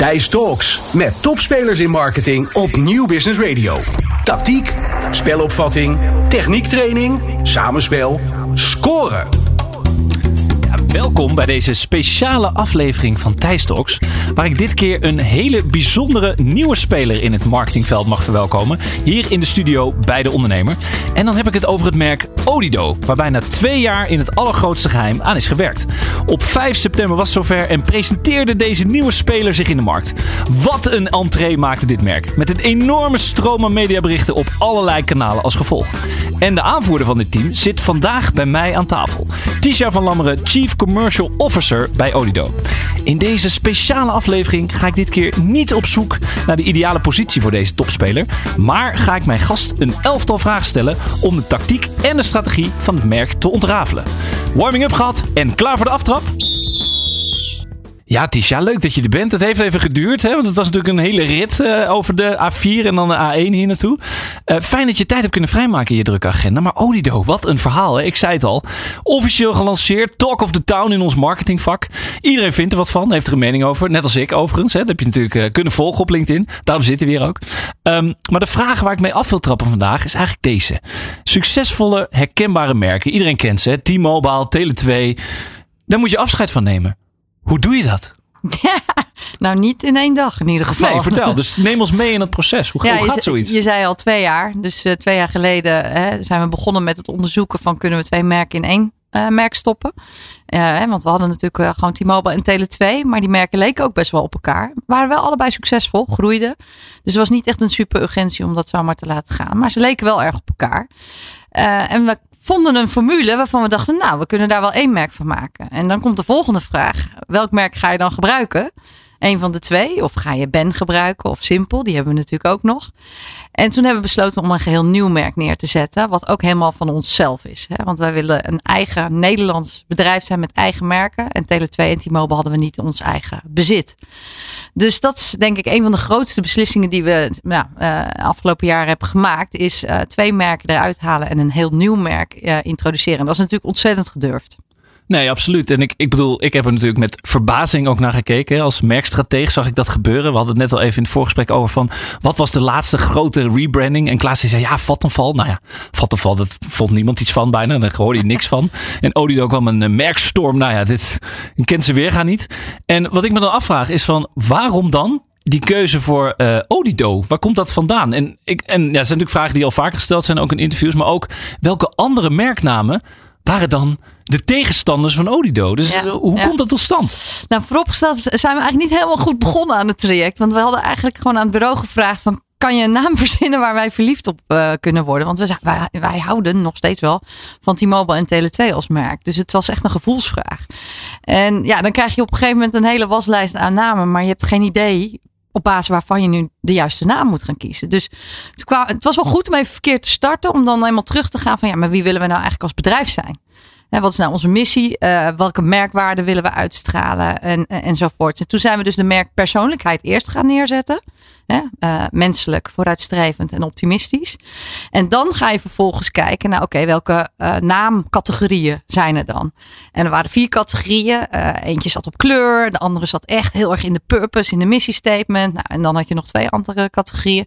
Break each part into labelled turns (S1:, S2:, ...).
S1: Thijs Talks met topspelers in marketing op Nieuw Business Radio. Tactiek, spelopvatting, techniektraining, samenspel, scoren.
S2: Welkom bij deze speciale aflevering van Thijs Talks, waar ik dit keer een hele bijzondere nieuwe speler in het marketingveld mag verwelkomen. Hier in de studio bij de ondernemer. En dan heb ik het over het merk Odido, waar bijna twee jaar in het allergrootste geheim aan is gewerkt. Op 5 september was het zover en presenteerde deze nieuwe speler zich in de markt. Wat een entree maakte dit merk, met een enorme stroom aan mediaberichten op allerlei kanalen als gevolg. En de aanvoerder van dit team zit vandaag bij mij aan tafel. Tisha van Lammeren, Chief Commercial Officer bij Odido. In deze speciale aflevering ga ik dit keer niet op zoek naar de ideale positie voor deze topspeler, maar ga ik mijn gast een elftal vragen stellen om de tactiek en de strategie van het merk te ontrafelen. Warming up gehad en klaar voor de aftrap? Ja, Tisha, leuk dat je er bent. Het heeft even geduurd, hè? want het was natuurlijk een hele rit uh, over de A4 en dan de A1 hier naartoe. Uh, fijn dat je tijd hebt kunnen vrijmaken in je drukke agenda. Maar Odido, wat een verhaal. Hè? Ik zei het al. Officieel gelanceerd, Talk of the Town in ons marketingvak. Iedereen vindt er wat van, heeft er een mening over. Net als ik overigens. Hè? Dat heb je natuurlijk uh, kunnen volgen op LinkedIn. Daarom zitten we hier ook. Um, maar de vraag waar ik mee af wil trappen vandaag is eigenlijk deze. Succesvolle, herkenbare merken. Iedereen kent ze. T-Mobile, Tele2. Daar moet je afscheid van nemen. Hoe doe je dat?
S3: Ja, nou niet in één dag in ieder geval.
S2: Nee, vertel. Dus neem ons mee in het proces. Hoe,
S3: ja,
S2: hoe gaat
S3: je,
S2: zoiets?
S3: Je zei al twee jaar. Dus uh, twee jaar geleden hè, zijn we begonnen met het onderzoeken van kunnen we twee merken in één uh, merk stoppen. Uh, want we hadden natuurlijk gewoon T-Mobile en Tele2. Maar die merken leken ook best wel op elkaar. Waren wel allebei succesvol, groeiden. Dus het was niet echt een super urgentie om dat zomaar te laten gaan. Maar ze leken wel erg op elkaar. en we vonden een formule waarvan we dachten, nou, we kunnen daar wel één merk van maken. En dan komt de volgende vraag. Welk merk ga je dan gebruiken? Een van de twee. Of ga je Ben gebruiken of Simpel? Die hebben we natuurlijk ook nog. En toen hebben we besloten om een geheel nieuw merk neer te zetten. Wat ook helemaal van onszelf is. Hè? Want wij willen een eigen Nederlands bedrijf zijn met eigen merken. En Tele2 en T-Mobile hadden we niet ons eigen bezit. Dus dat is denk ik een van de grootste beslissingen die we nou, uh, afgelopen jaar hebben gemaakt. Is uh, twee merken eruit halen en een heel nieuw merk uh, introduceren. En dat is natuurlijk ontzettend gedurfd.
S2: Nee, absoluut. En ik, ik bedoel, ik heb er natuurlijk met verbazing ook naar gekeken. Als merkstrateeg zag ik dat gebeuren. We hadden het net al even in het voorgesprek over van... wat was de laatste grote rebranding? En Klaas zei, ja, Vattenfall. Nou ja, Vattenfall, dat vond niemand iets van bijna. Daar hoorde je niks van. En Odido kwam een uh, merkstorm. Nou ja, dit kent ze weergaan niet. En wat ik me dan afvraag is van... waarom dan die keuze voor uh, Odido, waar komt dat vandaan? En, ik, en ja, dat zijn natuurlijk vragen die al vaker gesteld zijn, ook in interviews. Maar ook, welke andere merknamen waren dan de tegenstanders van Odido. Dus ja, hoe ja. komt dat tot stand?
S3: Nou, vooropgesteld zijn we eigenlijk niet helemaal goed begonnen aan het traject. Want we hadden eigenlijk gewoon aan het bureau gevraagd van... kan je een naam verzinnen waar wij verliefd op uh, kunnen worden? Want we, wij, wij houden nog steeds wel van T-Mobile en Tele2 als merk. Dus het was echt een gevoelsvraag. En ja, dan krijg je op een gegeven moment een hele waslijst aan namen... maar je hebt geen idee op basis waarvan je nu de juiste naam moet gaan kiezen. Dus het, was wel goed om even verkeerd te starten. Om dan eenmaal terug te gaan van ja, maar wie willen we nou eigenlijk als bedrijf zijn? Hè, wat is nou onze missie? Uh, welke merkwaarden willen we uitstralen? En, en, enzovoort. En toen zijn we dus de merkpersoonlijkheid eerst gaan neerzetten. Uh, menselijk, vooruitstrevend en optimistisch. En dan ga je vervolgens kijken naar, oké, welke uh, naamcategorieën zijn er dan? En er waren vier categorieën. eentje zat op kleur, de andere zat echt heel erg in de purpose, in de missiestatement. Nou, en dan had je nog twee andere categorieën.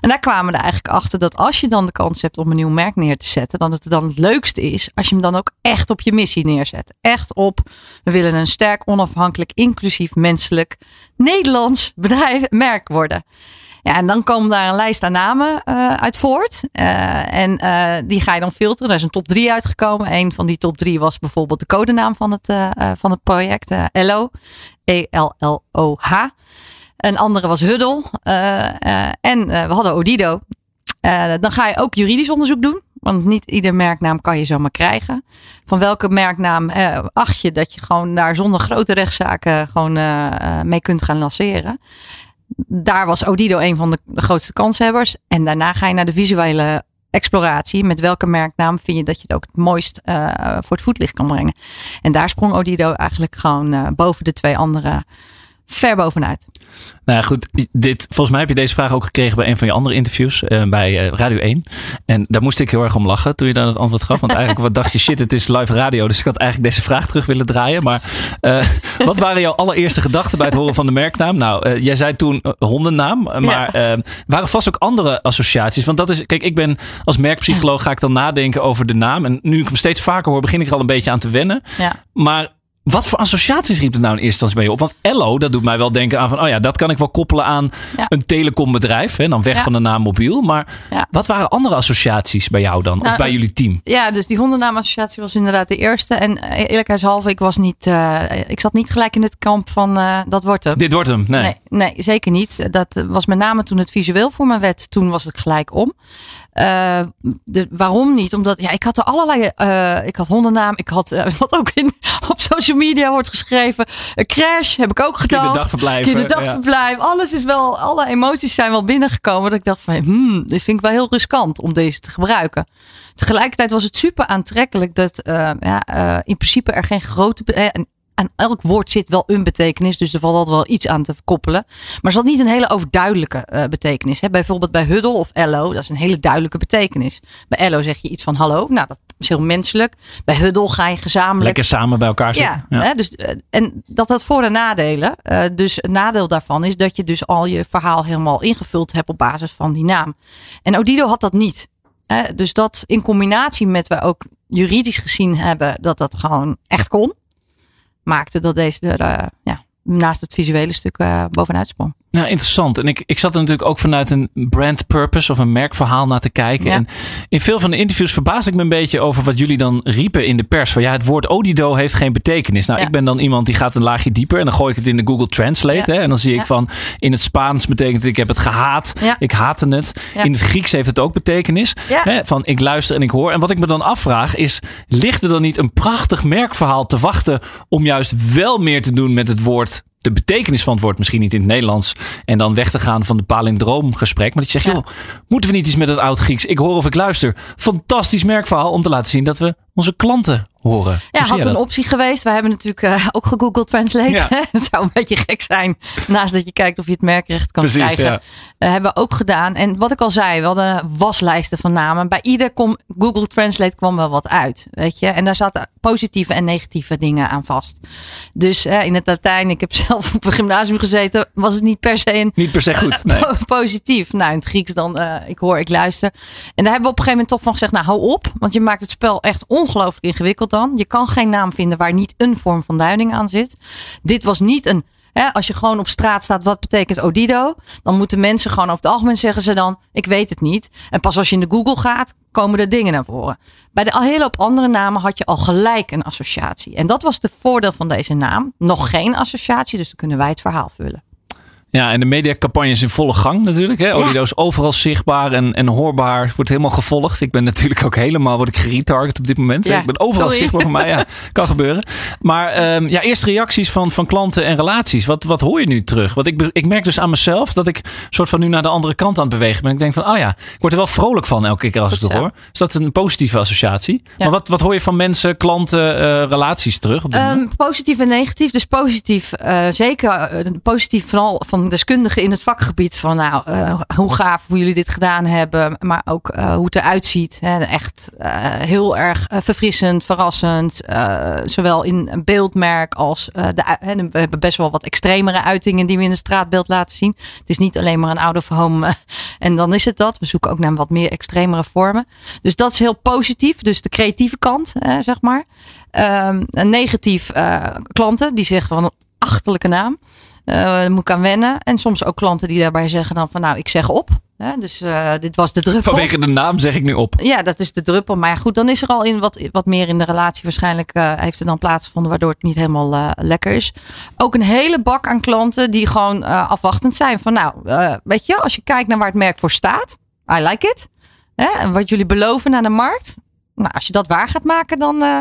S3: En daar kwamen we er eigenlijk achter dat als je dan de kans hebt om een nieuw merk neer te zetten, dan het dan het leukste is als je hem dan ook echt op je missie neerzet. Echt op, we willen een sterk, onafhankelijk, inclusief, menselijk, Nederlands bedrijf, merk worden. Ja, en dan komt daar een lijst aan namen uh, uit voort. Uh, en uh, die ga je dan filteren. Er is een top 3 uitgekomen. Een van die top 3 was bijvoorbeeld de codenaam van het, van het project. ELO. E-L-L-O-H. Een andere was Huddle. en we hadden Odido. dan ga je ook juridisch onderzoek doen. Want niet ieder merknaam kan je zomaar krijgen. Van welke merknaam eh, acht je dat je gewoon daar zonder grote rechtszaken gewoon uh, mee kunt gaan lanceren? Daar was Odido een van de, grootste kanshebbers. En daarna ga je naar de visuele exploratie. Met welke merknaam vind je dat je het ook het mooist uh, voor het voetlicht kan brengen? En daar sprong Odido eigenlijk gewoon boven de twee andere ver bovenuit.
S2: Nou ja, goed. Dit, volgens mij heb je deze vraag ook gekregen bij een van je andere interviews uh, bij uh, Radio 1. En daar moest ik heel erg om lachen toen je dan het antwoord gaf. Want eigenlijk wat dacht je, shit, het is live radio. Dus ik had eigenlijk deze vraag terug willen draaien. Maar uh, wat waren jouw allereerste gedachten bij het horen van de merknaam? Nou, jij zei toen hondennaam. Maar ja. waren vast ook andere associaties? Want dat is, kijk, ik ben als merkpsycholoog ga ik dan nadenken over de naam. En nu ik hem steeds vaker hoor, begin ik er al een beetje aan te wennen.
S3: Ja.
S2: Maar wat voor associaties riep het nou in eerste instantie bij je op? Want Ello, dat doet mij wel denken aan van, oh ja, dat kan ik wel koppelen aan
S3: Ja.
S2: een telecombedrijf. Hè, dan weg
S3: Ja.
S2: van de naam mobiel. Maar
S3: Ja.
S2: wat waren andere associaties bij jou dan? of
S3: Nou,
S2: bij jullie team?
S3: Ja, dus die hondennaamassociatie was inderdaad de eerste. En eh, eerlijkheidshalve, ik was niet, eh, ik zat niet gelijk in het kamp van eh, dat wordt hem.
S2: Dit wordt hem. Nee.
S3: Nee, nee, zeker niet. Dat was met name toen het visueel voor me werd. Toen was het gelijk om. Eh, de, waarom niet? Omdat ja, ik had er allerlei. eh, ik had hondennaam. Ik had eh, wat ook in, op social media wordt geschreven. Een crash heb ik ook gedaan. Kinderdagverblijf. Alles is wel. Alle emoties zijn wel binnengekomen. Dat ik dacht van, hmm, dit vind ik wel heel riskant om deze te gebruiken. Tegelijkertijd was het super aantrekkelijk dat eh, ja, eh, in principe er geen grote. Aan elk woord zit wel een betekenis, dus er valt altijd wel iets aan te koppelen. Maar er zat niet een hele overduidelijke eh, betekenis. Hè. Bijvoorbeeld bij huddle of ello, dat is een hele duidelijke betekenis. Bij ello zeg je iets van hallo, nou dat is heel menselijk. Bij huddle ga je gezamenlijk
S2: Lekker samen bij elkaar zitten.
S3: ja, Hè, dus, eh, en dat had voor- en nadelen. Eh, dus het nadeel daarvan is dat je dus al je verhaal helemaal ingevuld hebt op basis van die naam. En Odido had dat niet. Hè, dus dat in combinatie met we ook juridisch gezien hebben dat dat gewoon echt kon, maakte dat deze er eh, ja, naast het visuele stuk eh, bovenuit sprong.
S2: Nou, interessant. En ik, ik zat er natuurlijk ook vanuit een brand purpose of een merkverhaal naar te kijken.
S3: Ja.
S2: En in veel van de interviews verbaasde ik me een beetje over wat jullie dan riepen in de pers. Van ja, het woord Odido heeft geen betekenis. Nou,
S3: Ja.
S2: ik ben dan iemand die gaat een laagje dieper en dan gooi ik het in de Google Translate.
S3: Ja.
S2: Hè, en dan zie ik van in het Spaans betekent het ik heb het gehaat. Ik haatte het. In het Grieks heeft het ook betekenis. Hè, van ik luister en ik hoor. En wat ik me dan afvraag is, ligt er dan niet een prachtig merkverhaal te wachten om juist wel meer te doen met het woord de betekenis van het woord misschien niet in het Nederlands. En dan weg te gaan van de palindroomgesprek. Maar dat je zegt,
S3: Ja.
S2: joh, moeten we niet iets met het oud-Grieks? Ik hoor of ik luister. Fantastisch merkverhaal om te laten zien dat we onze klanten horen.
S3: Ja, had een
S2: dat?
S3: optie geweest. Wij hebben natuurlijk eh, ook gegoogeld Translate.
S2: Ja.
S3: Het zou een beetje gek zijn. Naast dat je kijkt of je het merkrecht kan
S2: Precies,
S3: krijgen.
S2: ja.
S3: Eh, hebben we ook gedaan. En wat ik al zei, we hadden waslijsten van namen. Bij ieder kom, Google Translate kwam wel wat uit. Weet je? En daar zaten positieve en negatieve dingen aan vast. Dus eh, in het Latijn, ik heb zelf op een gymnasium gezeten, was het niet per se een
S2: Niet per se goed. Nee.
S3: Po- positief. Nou, in het Grieks dan, ik hoor, ik luister. En daar hebben we op een gegeven moment toch van gezegd, nou hou op. Want je maakt het spel echt ongelooflijk ingewikkeld dan. Je kan geen naam vinden waar niet een vorm van duiding aan zit. Dit was niet een, hè, als je gewoon op straat staat, wat betekent Odido? Dan moeten mensen gewoon over het algemeen zeggen ze dan, ik weet het niet. En pas als je in de Google gaat, komen er dingen naar voren. Bij de al hele hoop andere namen had je al gelijk een associatie. En dat was de voordeel van deze naam. Nog geen associatie, dus dan kunnen wij het verhaal vullen.
S2: Ja, en de mediacampagne is in volle gang natuurlijk. Hè? Odido is overal zichtbaar en, en hoorbaar. Wordt helemaal gevolgd. Ik ben natuurlijk ook helemaal word ik geretarget op dit moment.
S3: Ja,
S2: ik ben overal
S3: sorry.
S2: zichtbaar voor mij. Ja, kan gebeuren. Maar ehm, ja, eerst reacties van, van klanten en relaties. Wat, wat hoor je nu terug? Want ik, ik merk dus aan mezelf dat ik soort van nu naar de andere kant aan het bewegen ben. Ik denk van, oh ja, ik word er wel vrolijk van elke keer als ik het hoor. Dus dat is een positieve associatie. Maar wat, wat hoor je van mensen, klanten, eh, relaties terug op?
S3: Ehm, positief en negatief. Dus positief, eh, zeker eh, positief vooral van deskundigen in het vakgebied. Van nou, eh, hoe gaaf hoe jullie dit gedaan hebben. Maar ook eh, hoe het eruit ziet. Hè. Echt eh, heel erg verfrissend, verrassend. zowel in beeldmerk als de, we hebben best wel wat extremere uitingen die we in het straatbeeld laten zien. Het is niet alleen maar een out of home en dan is het dat. We zoeken ook naar wat meer extremere vormen. Dus dat is heel positief. Dus de creatieve kant, zeg maar. Ehm, negatief klanten die zeggen van een achterlijke naam. Eh, daar moet ik aan wennen. En soms ook klanten die daarbij zeggen dan van nou, ik zeg op. Hè, dus eh, dit was de druppel.
S2: Vanwege de naam zeg ik nu op.
S3: Ja, dat is de druppel. Maar ja, goed, dan is er al in wat, wat meer in de relatie waarschijnlijk eh, heeft er dan plaatsgevonden, waardoor het niet helemaal eh, lekker is. Ook een hele bak aan klanten die gewoon eh, afwachtend zijn. Van nou, eh, weet je, als je kijkt naar waar het merk voor staat, I like it. En wat jullie beloven aan de markt. Nou, als je dat waar gaat maken, dan, eh,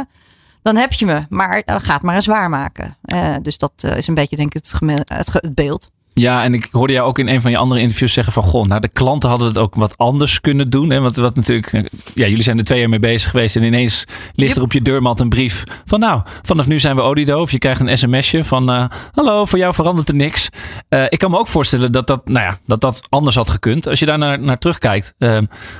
S3: dan heb je me. Maar uh, ga het maar eens waarmaken. Uh, dus dat uh, is een beetje, denk ik, het, het, beeld.
S2: Ja, en ik hoorde jou ook in een van je andere interviews zeggen van... Goh, nou de klanten hadden het ook wat anders kunnen doen. Hè? Want wat natuurlijk... Ja, jullie zijn er twee jaar mee bezig geweest. En ineens ligt
S3: Yep.
S2: er op je deurmat een brief van... Nou, vanaf nu zijn we Odido. Of je krijgt een sms'je van... eh, Hallo, voor jou verandert er niks. Eh, ik kan me ook voorstellen dat dat, nou ja, dat dat anders had gekund. Als je daar naar, naar terugkijkt. eh,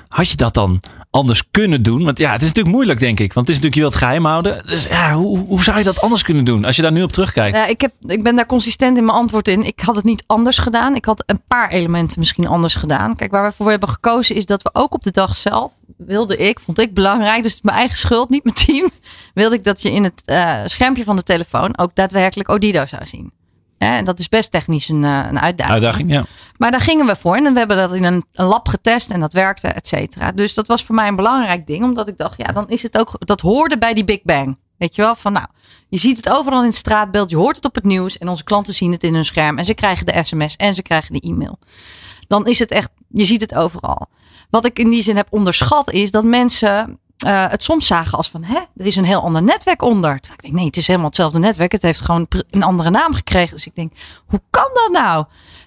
S2: had je dat dan anders kunnen doen? Want ja, het is natuurlijk moeilijk, denk ik. Want het is natuurlijk, je wilt het geheim houden. Dus ja, hoe, hoe zou je dat anders kunnen doen? Als je daar nu op terugkijkt.
S3: Ja, ik, heb, ik ben daar consistent in mijn antwoord in. Ik had het niet anders gedaan. Ik had een paar elementen misschien anders gedaan. Kijk, waar we voor hebben gekozen is dat we ook op de dag zelf, wilde ik, vond ik belangrijk, dus mijn eigen schuld, niet mijn team, wilde ik dat je in het eh, schermpje van de telefoon ook daadwerkelijk Odido zou zien. En dat is best technisch een, eh, een uitdaging.
S2: Uitdaging, ja.
S3: Maar daar gingen we voor. En we hebben dat in een, een lab getest en dat werkte, et cetera. Dus dat was voor mij een belangrijk ding. Omdat ik dacht, ja, dan is het ook, dat hoorde bij die Big Bang. Weet je wel, van nou, je ziet het overal in het straatbeeld. Je hoort het op het nieuws. En onze klanten zien het in hun scherm. En ze krijgen de sms en ze krijgen de e-mail. Dan is het echt, je ziet het overal. Wat ik in die zin heb onderschat is dat mensen eh, het soms zagen als van, hè, er is een heel ander netwerk onder. Ik denk, nee, het is helemaal hetzelfde netwerk. Het heeft gewoon een andere naam gekregen. Dus ik denk, hoe kan dat nou?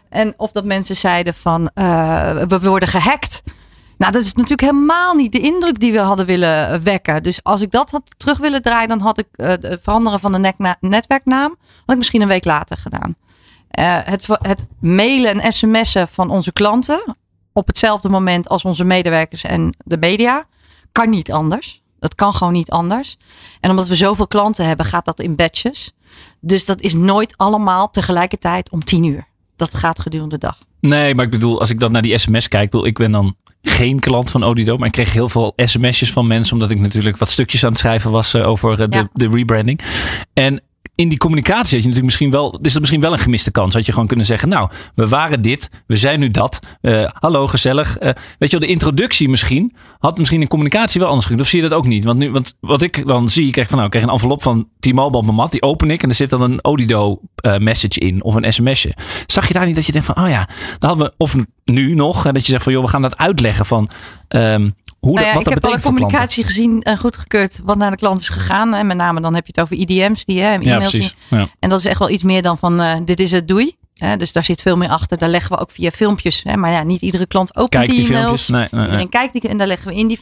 S3: En of dat mensen zeiden van, eh, we worden gehackt. Nou, dat is natuurlijk helemaal niet de indruk die we hadden willen wekken. Dus als ik dat had terug willen draaien, dan had ik eh, het veranderen van de netwerknaam, had ik misschien een week later gedaan. Eh, het, het mailen en sms'en van onze klanten op hetzelfde moment als onze medewerkers en de media kan niet anders. Dat kan gewoon niet anders. En omdat we zoveel klanten hebben, gaat dat in batches. Dus dat is nooit allemaal tegelijkertijd om tien uur. Dat gaat gedurende de dag.
S2: Nee, maar ik bedoel, als ik dan naar die sms kijk, bedoel, ik ben dan geen klant van Odido, maar ik kreeg heel veel sms'jes van mensen, omdat ik natuurlijk wat stukjes aan het schrijven was eh, over eh, de,
S3: Ja.
S2: de rebranding. En in die communicatie had je natuurlijk misschien wel, is dat misschien wel een gemiste kans. Had je gewoon kunnen zeggen, nou, we waren dit, we zijn nu dat. Eh, hallo, gezellig. Eh, weet je wel, de introductie misschien had misschien in communicatie wel anders gekund. Of zie je dat ook niet? Want nu, want wat ik dan zie, ik krijg van, nou, ik krijg een envelop van T-Mobile op mijn mat, die open ik en er zit dan een Odido eh, message in of een sms'je. Zag je daar niet dat je denkt van, oh ja, dan hadden we, of nu nog, dat je zegt van, joh, we gaan dat uitleggen van ehm, hoe
S3: Nou ja,
S2: wat dat
S3: ik heb alle communicatie gezien en goedgekeurd wat naar de klant is gegaan. En met name dan heb je het over IDM's die hè,
S2: Ja,
S3: e-mails.
S2: precies. Ja.
S3: En dat is echt wel iets meer dan van eh, dit is het, doei. Hè, dus daar zit veel meer achter. Daar leggen we ook via filmpjes. Hè, maar ja, niet iedere klant opent
S2: Kijk die
S3: e-mails.
S2: filmpjes. Nee, nee, nee.
S3: Iedereen kijkt die en daar leggen we in die,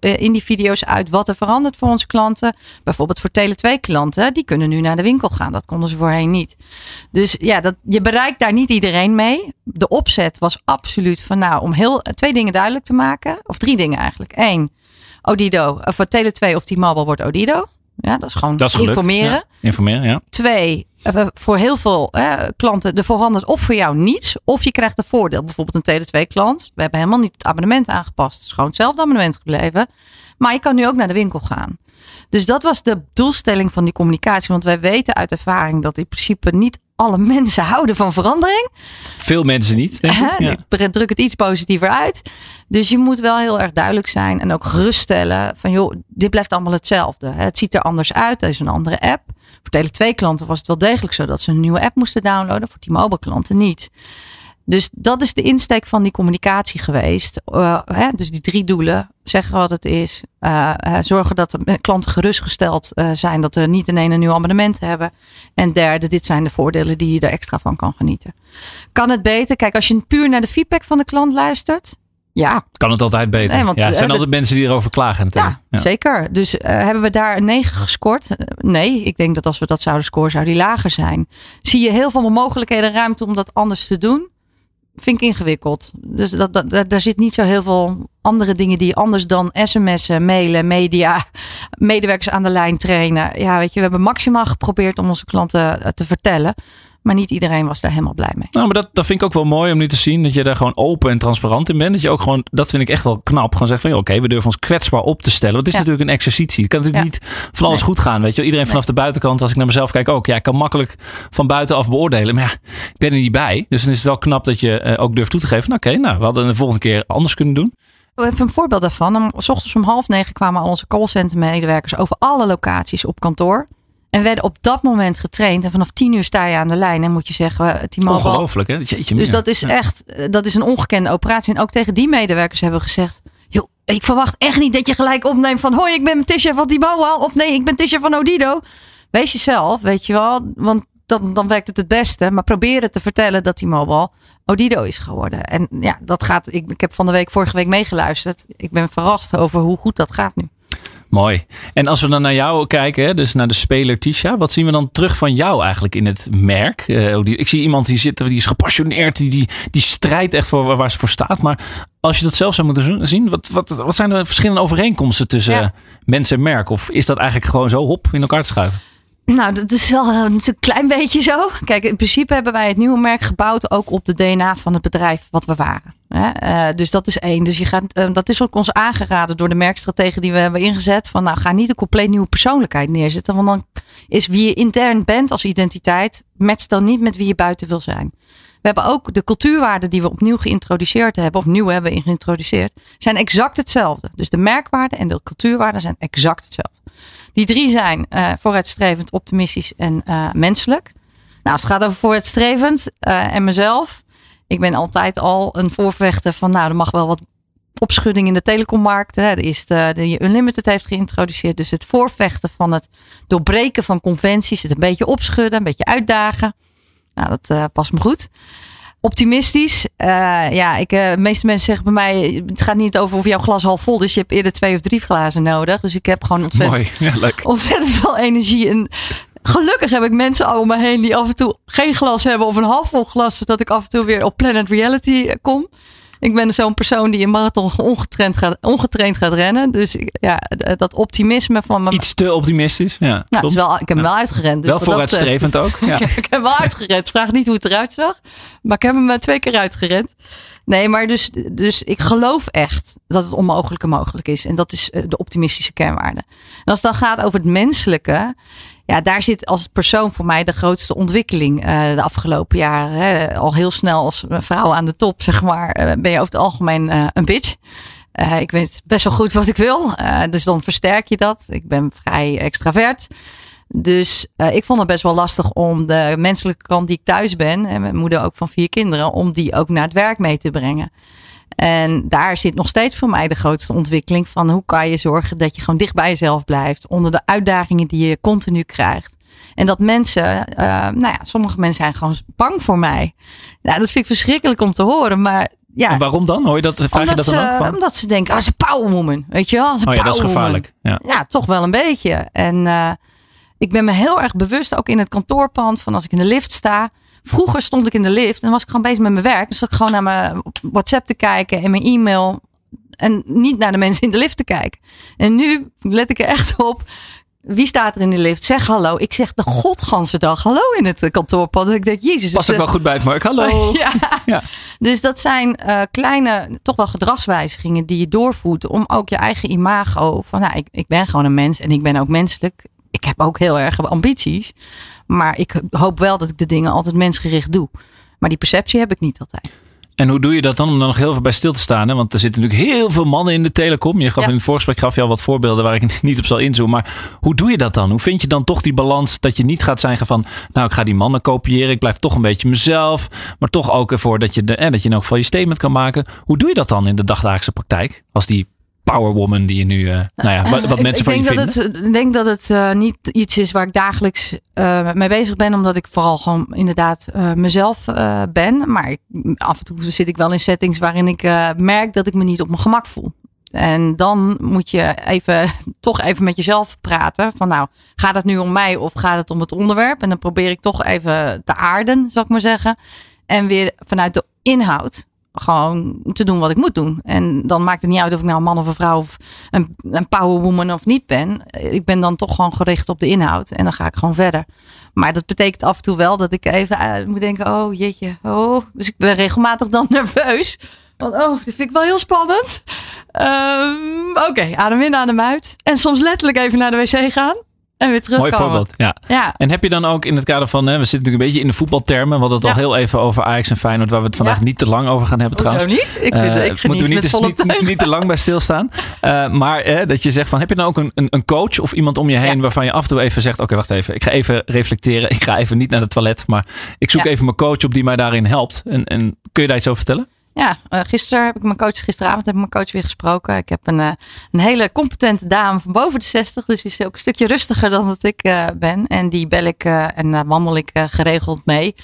S3: eh, in die video's uit wat er verandert voor onze klanten. Bijvoorbeeld voor Tele2 klanten, die kunnen nu naar de winkel gaan. Dat konden ze voorheen niet. Dus ja, dat, je bereikt daar niet iedereen mee. De opzet was absoluut van nou, om heel, twee dingen duidelijk te maken. Of drie dingen eigenlijk. Eén, Odido, of voor Tele2 of T-Mobile wordt Odido. Ja, dat is gewoon
S2: Dat is gelukt.
S3: informeren.
S2: Ja, informeren, ja.
S3: Twee, eh, voor heel veel eh, klanten, de verandert of voor jou niets, of je krijgt een voordeel. Bijvoorbeeld een Tele2-klant. We hebben helemaal niet het abonnement aangepast. Het is gewoon hetzelfde abonnement gebleven. Maar je kan nu ook naar de winkel gaan. Dus dat was de doelstelling van die communicatie. Want wij weten uit ervaring dat in principe niet alle mensen houden van verandering.
S2: Veel mensen niet, denk ik. Ja.
S3: Ik druk het iets positiever uit. Dus je moet wel heel erg duidelijk zijn en ook geruststellen van joh, dit blijft allemaal hetzelfde. Het ziet er anders uit, er is een andere app. Voor Tele2 klanten was het wel degelijk zo dat ze een nieuwe app moesten downloaden. Voor T-Mobile klanten niet. Dus dat is de insteek van die communicatie geweest. Eh, hè, dus die drie doelen. Zeggen wat het is. eh, eh, zorgen dat de klanten gerustgesteld zijn. Dat er niet ineens een nieuw abonnement hebben. En derde, dit zijn de voordelen die je er extra van kan genieten. Kan het beter? Kijk, als je puur naar de feedback van de klant luistert. Ja,
S2: Kan het altijd beter.
S3: Nee, want,
S2: ja, er zijn
S3: eh,
S2: altijd mensen die erover klagen.
S3: ja, zeker. Dus eh, hebben we daar een 9 gescoord? Eh, Nee, ik denk dat als we dat zouden scoren, zou die lager zijn. Zie je heel veel mogelijkheden ruimte om dat anders te doen? Vind ik ingewikkeld. Dus dat, daar zit niet zo heel veel andere dingen die anders dan sms'en, mailen, media, medewerkers aan de lijn trainen. Ja, weet je, we hebben maximaal geprobeerd om onze klanten eh, te vertellen. Maar niet iedereen was daar helemaal blij mee.
S2: Nou, maar dat, dat vind ik ook wel mooi om nu te zien. Dat je daar gewoon open en transparant in bent. Dat je ook gewoon, dat vind ik echt wel knap. Gewoon zeggen van, oké, we durven ons kwetsbaar op te stellen. Want het is
S3: Ja.
S2: natuurlijk een exercitie. Het kan natuurlijk
S3: Ja.
S2: niet van alles
S3: Nee.
S2: goed gaan. Weet je, iedereen vanaf de buitenkant, als ik naar mezelf kijk ook. Ja, ik kan makkelijk van buitenaf beoordelen. Maar ja, ik ben er niet bij. Dus dan is het wel knap dat je eh, ook durft toe te geven. Nou, oké, nou, we hadden de volgende keer anders kunnen doen.
S3: Even een voorbeeld daarvan. Om, s ochtends om half negen kwamen al onze callcenter medewerkers over alle locaties op kantoor. En werden op dat moment getraind. En vanaf tien uur sta je aan de lijn en moet je zeggen, T-Mobile.
S2: Ongelooflijk, hè? Jeetje,
S3: Dus dat is
S2: Ja.
S3: echt, eh, dat is een ongekende operatie. En ook tegen die medewerkers hebben we gezegd, joh, ik verwacht echt niet dat je gelijk opneemt van, hoi, ik ben Tisha van T-Mobile. Of nee, ik ben Tisha van Odido. Wees jezelf, weet je wel. Want dan, dan werkt het het beste. Maar proberen te vertellen dat die mobile Odido is geworden. En ja, dat gaat. Ik, ik heb van de week, vorige week meegeluisterd. Ik ben verrast over hoe goed dat gaat nu.
S2: Mooi. En als we dan naar jou kijken, dus naar de speler Tisha, wat zien we dan terug van jou eigenlijk in het merk? Uh, ik zie iemand die zit, die is gepassioneerd, die, die, die strijdt echt voor waar ze voor staat. Maar als je dat zelf zou moeten zien, wat, wat, wat zijn de verschillende overeenkomsten tussen ja. mensen en merk? Of is dat eigenlijk gewoon zo hop in elkaar te schuiven?
S3: Nou, dat is wel een klein beetje zo. Kijk, in principe hebben wij het nieuwe merk gebouwd ook op de DNA van het bedrijf wat we waren. Uh, dus dat is één. Dus je gaat, uh, dat is ook ons aangeraden door de merkstrategen die we hebben ingezet. Van nou, ga niet een compleet nieuwe persoonlijkheid neerzetten. Want dan is wie je intern bent als identiteit, matcht dan niet met wie je buiten wil zijn. We hebben ook de cultuurwaarden die we opnieuw geïntroduceerd hebben, of nieuw hebben geïntroduceerd, zijn exact hetzelfde. Dus de merkwaarden en de cultuurwaarden zijn exact hetzelfde. Die drie zijn uh, vooruitstrevend, optimistisch en uh, menselijk. Nou, als het gaat over vooruitstrevend uh, en mezelf. Ik ben altijd al een voorvechter van, nou, er mag wel wat opschudding in de telecommarkt. Hè. De eerste die Unlimited heeft geïntroduceerd. Dus het voorvechten van het doorbreken van conventies. Het een beetje opschudden, een beetje uitdagen. Nou, dat past me goed. Optimistisch. Uh, ja, ik, uh, de meeste mensen zeggen bij mij: het gaat niet over of jouw glas half vol is. Je hebt eerder twee of drie glazen nodig. Dus ik heb gewoon ontzettend,
S2: Mooi. Ja, leuk.
S3: ontzettend veel energie. En gelukkig heb ik mensen om me heen die af en toe geen glas hebben of een half vol glas. Zodat ik af en toe weer op Planet Reality kom. Ik ben zo'n persoon die in marathon ongetraind gaat, ongetraind gaat rennen. Dus ja, dat optimisme van me.
S2: Iets te optimistisch. Ja,
S3: nou, is wel, ik heb hem wel uitgerend. Dus
S2: wel vooruitstrevend ook. Ja.
S3: ik heb hem wel uitgerend. Vraag niet hoe het eruit zag. Maar ik heb hem twee keer uitgerend. Nee, maar dus, dus ik geloof echt dat het onmogelijke mogelijk is. En dat is de optimistische kernwaarde. En als het dan gaat over het menselijke ja, daar zit als persoon voor mij de grootste ontwikkeling uh, de afgelopen jaren. Hè. Al heel snel als vrouw aan de top, zeg maar, uh, ben je over het algemeen uh, een bitch. ik weet best wel goed wat ik wil, dus dan versterk je dat. Ik ben vrij extravert. Dus ik vond het best wel lastig om de menselijke kant die ik thuis ben, en mijn moeder ook van vier kinderen, om die ook naar het werk mee te brengen. En daar zit nog steeds voor mij de grootste ontwikkeling van hoe kan je zorgen dat je gewoon dicht bij jezelf blijft onder de uitdagingen die je continu krijgt. En dat mensen, uh, nou ja, sommige mensen zijn gewoon bang voor mij. Nou, dat vind ik verschrikkelijk om te horen, maar ja.
S2: En waarom dan? Hoor je dat? Vraag je dat
S3: ze,
S2: dan ook van?
S3: Omdat ze denken, ah, ze powerwoman, weet je wel? Ze
S2: oh ja, dat is gevaarlijk. Ja.
S3: ja, toch wel een beetje. En uh, ik ben me heel erg bewust, ook in het kantoorpand, van als ik in de lift sta, Vroeger stond ik in de lift en was ik gewoon bezig met mijn werk. Dus zat ik gewoon naar mijn WhatsApp te kijken en mijn e-mail. En niet naar de mensen in de lift te kijken. En nu let ik er echt op. Wie staat er in de lift? Zeg hallo. Ik zeg de godganse dag hallo in het kantoorpand. Ik denk, jezus.
S2: Pas ook wel goed bij het Mark. Hallo.
S3: ja. ja. Dus dat zijn uh, kleine, toch wel gedragswijzigingen die je doorvoert. Om ook je eigen imago. Van nou, ik, ik ben gewoon een mens en ik ben ook menselijk. Ik heb ook heel erg ambities. Maar ik hoop wel dat ik de dingen altijd mensgericht doe. Maar die perceptie heb ik niet altijd.
S2: En hoe doe je dat dan om dan nog heel veel bij stil te staan? Hè? Want er zitten natuurlijk heel veel mannen in de telecom. Je gaf in het voorgesprek gaf je al wat voorbeelden waar ik niet op zal inzoomen. Maar hoe doe je dat dan? Hoe vind je dan toch die balans dat je niet gaat zeggen van... nou, ik ga die mannen kopiëren. Ik blijf toch een beetje mezelf. Maar toch ook ervoor dat je, de, eh, dat je in elk geval je statement kan maken. Hoe doe je dat dan in de dagdagelijkse praktijk? Als die powerwoman die je nu, uh, nou ja, wat, wat mensen van je vinden?
S3: Het, ik denk dat het uh, niet iets is waar ik dagelijks uh, mee bezig ben, omdat ik vooral gewoon inderdaad mezelf ben. Maar ik, af en toe zit ik wel in settings waarin ik merk dat ik me niet op mijn gemak voel. En dan moet je even, toch even met jezelf praten. Van nou, gaat het nu om mij of gaat het om het onderwerp? En dan probeer ik toch even te aarden, zal ik maar zeggen. En weer vanuit de inhoud gewoon te doen wat ik moet doen. En dan maakt het niet uit of ik nou een man of een vrouw of een, een powerwoman of niet ben. Ik ben dan toch gewoon gericht op de inhoud en dan ga ik gewoon verder. Maar dat betekent af en toe wel dat ik even uh, moet denken, oh jeetje, oh. Dus ik ben regelmatig dan nerveus. Want oh, dit vind ik wel heel spannend. Um, Oké, adem in, adem uit. En soms letterlijk even naar de wc gaan. En weer terugkomen.
S2: Mooi voorbeeld, ja.
S3: ja.
S2: En heb je dan ook in het kader van, hè, we zitten natuurlijk een beetje in de voetbaltermen. We hadden het ja. al heel even over Ajax en Feyenoord, waar we het vandaag ja. niet te lang over gaan hebben trouwens.
S3: niet? Ik, vind, uh, ik
S2: moeten we niet,
S3: dus
S2: niet, niet, te lang bij stilstaan. Uh, maar dat je zegt van, heb je dan ook een, een, een coach of iemand om je heen waarvan je af en toe even zegt, oké okay, wacht even, ik ga even reflecteren. Ik ga even niet naar het toilet, maar ik zoek even mijn coach op die mij daarin helpt. En, en kun je daar iets over vertellen?
S3: Ja, uh, gisteren heb ik mijn coach, gisteravond heb ik mijn coach weer gesproken. Ik heb een, uh, een hele competente dame van boven de 60, dus die is ook een stukje rustiger dan dat ik uh, ben. En die bel ik en wandel ik geregeld mee.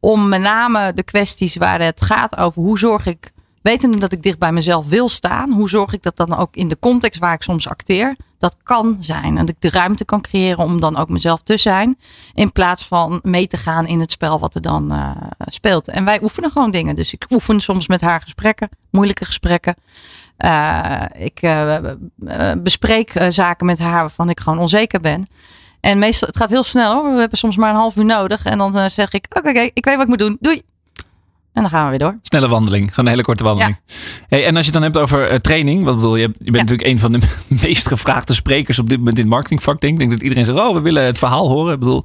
S3: Om met name de kwesties waar het gaat over hoe zorg ik wetende dat ik dicht bij mezelf wil staan, hoe zorg ik dat dan ook in de context waar ik soms acteer, dat kan zijn. En dat ik de ruimte kan creëren om dan ook mezelf te zijn, in plaats van mee te gaan in het spel wat er dan uh, speelt. En wij oefenen gewoon dingen. Dus ik oefen soms met haar gesprekken, moeilijke gesprekken. Uh, ik uh, bespreek zaken met haar waarvan ik gewoon onzeker ben. En meestal, het gaat heel snel hoor. We hebben soms maar een half uur nodig. En dan zeg ik, oké, ik weet wat ik moet doen. Doei. En dan gaan we weer door.
S2: Snelle wandeling. Gewoon een hele korte wandeling. Hey, en als je het dan hebt over uh, training. Wat bedoel je? Je bent natuurlijk een van de meest gevraagde sprekers op dit moment in het marketingvak. Denk. Ik denk dat iedereen zegt, oh, we willen het verhaal horen. Ik bedoel,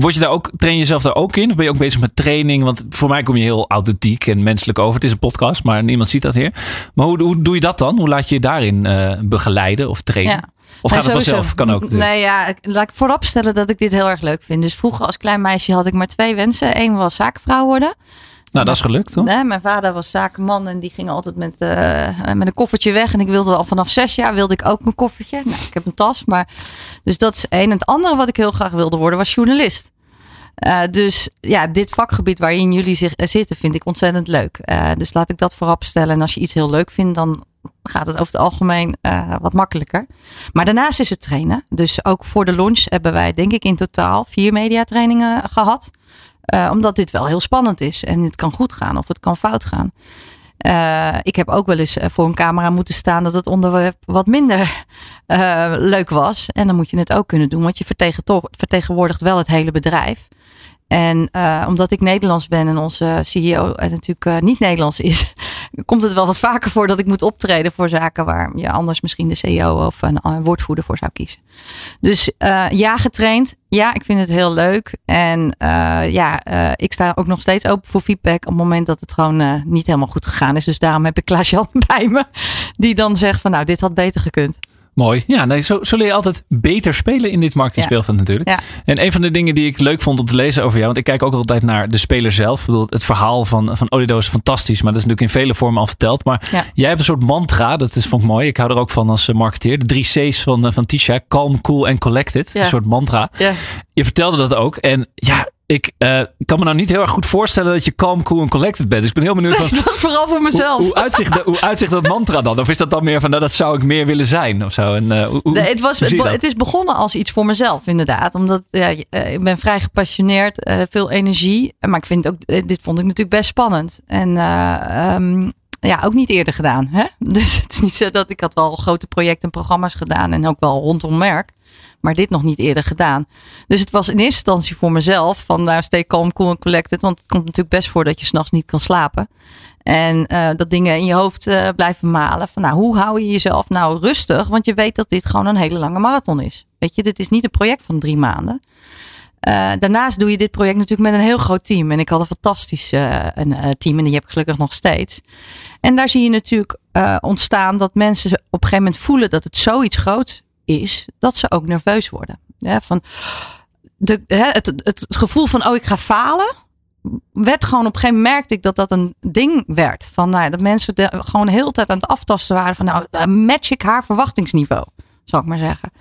S2: Word je daar ook, train je jezelf daar ook in? Of ben je ook bezig met training? Want voor mij kom je heel authentiek en menselijk over. Het is een podcast, maar niemand ziet dat hier. Maar hoe, hoe doe je dat dan? Hoe laat je je daarin uh, begeleiden of trainen? Ja. Of gaat het vanzelf? Kan ook.
S3: Nee, ja, laat ik vooropstellen dat ik dit heel erg leuk vind. Dus vroeger als klein meisje had ik maar twee wensen. Eén was zakenvrouw worden.
S2: Nou, dat is gelukt, toch?
S3: Nee, mijn vader was zakenman en die ging altijd met, uh, met een koffertje weg. En ik wilde al vanaf zes jaar wilde ik ook mijn koffertje. Nou, ik heb een tas, maar... Dus dat is één. En het andere wat ik heel graag wilde worden was journalist. Uh, dus ja, dit vakgebied waarin jullie zich, uh, zitten vind ik ontzettend leuk. Dus laat ik dat voorop stellen. En als je iets heel leuk vindt, dan gaat het over het algemeen wat makkelijker. Maar daarnaast is het trainen. Dus ook voor de launch hebben wij denk ik in totaal vier mediatrainingen gehad. Uh, omdat dit wel heel spannend is. En het kan goed gaan of het kan fout gaan. Uh, ik heb ook wel eens eh, voor een camera moeten staan dat het onderwerp wat minder leuk was. En dan moet je het ook kunnen doen, want je vertegenwoordigt wel het hele bedrijf. En uh, omdat ik Nederlands ben en onze CEO natuurlijk uh, niet Nederlands is, komt het wel wat vaker voor dat ik moet optreden voor zaken waar je anders misschien de CEO of een, woordvoerder voor zou kiezen. Dus ja, getraind. Ja, ik vind het heel leuk. En ja, ik sta ook nog steeds open voor feedback op het moment dat het gewoon niet helemaal goed gegaan is. Dus daarom heb ik Klaas-Jan bij me, die dan zegt van nou, dit had beter gekund.
S2: Mooi. Ja, nee, zo, zo leer je altijd beter spelen in dit marketingspeelveld natuurlijk. Ja. En een van de dingen die ik leuk vond om te lezen over jou, want ik kijk ook altijd naar de speler zelf. Ik bedoel, het verhaal van, van Olido is fantastisch, maar dat is natuurlijk in vele vormen al verteld. Maar jij hebt een soort mantra, dat is vond ik mooi. Ik hou er ook van als marketeer. De drie C's van, van Tisha, calm, cool en collected. Een soort mantra. Je vertelde dat ook. En ja, ik uh, kan me nou niet heel erg goed voorstellen dat je calm, cool en collected bent. Dus ik ben heel benieuwd.
S3: Van, vooral voor mezelf.
S2: Hoe, hoe, uitzicht, hoe uitzicht dat mantra dan? Of is dat dan meer van, nou, dat zou ik meer willen zijn of zo? En, uh, hoe,
S3: nee, het, was, het, is begonnen als iets voor mezelf, inderdaad. Omdat ja, uh, ik ben vrij gepassioneerd, veel energie. Maar ik vind ook, dit vond ik natuurlijk best spannend. En um, ja, ook niet eerder gedaan. Hè? Dus het is niet zo dat ik had wel grote projecten en programma's gedaan. En ook wel rondom merk maar dit nog niet eerder gedaan. Dus het was in eerste instantie voor mezelf van nou, stay calm, cool en collected. Want het komt natuurlijk best voor dat je s'nachts niet kan slapen. En uh, dat dingen in je hoofd uh, blijven malen. Van nou, hoe hou je jezelf nou rustig? Want je weet dat dit gewoon een hele lange marathon is. Weet je, dit is niet een project van drie maanden. Uh, daarnaast doe je dit project natuurlijk met een heel groot team. En ik had een fantastisch een, team en die heb ik gelukkig nog steeds. En daar zie je natuurlijk ontstaan dat mensen op een gegeven moment voelen dat het zoiets groots is dat ze ook nerveus worden. Ja, van de, het, het, gevoel van, oh, ik ga falen. Werd gewoon op een gegeven moment merkte ik dat dat een ding werd. Van nou, dat mensen de, gewoon de hele tijd aan het aftasten waren van, nou, eh, match ik haar verwachtingsniveau, zal ik maar zeggen.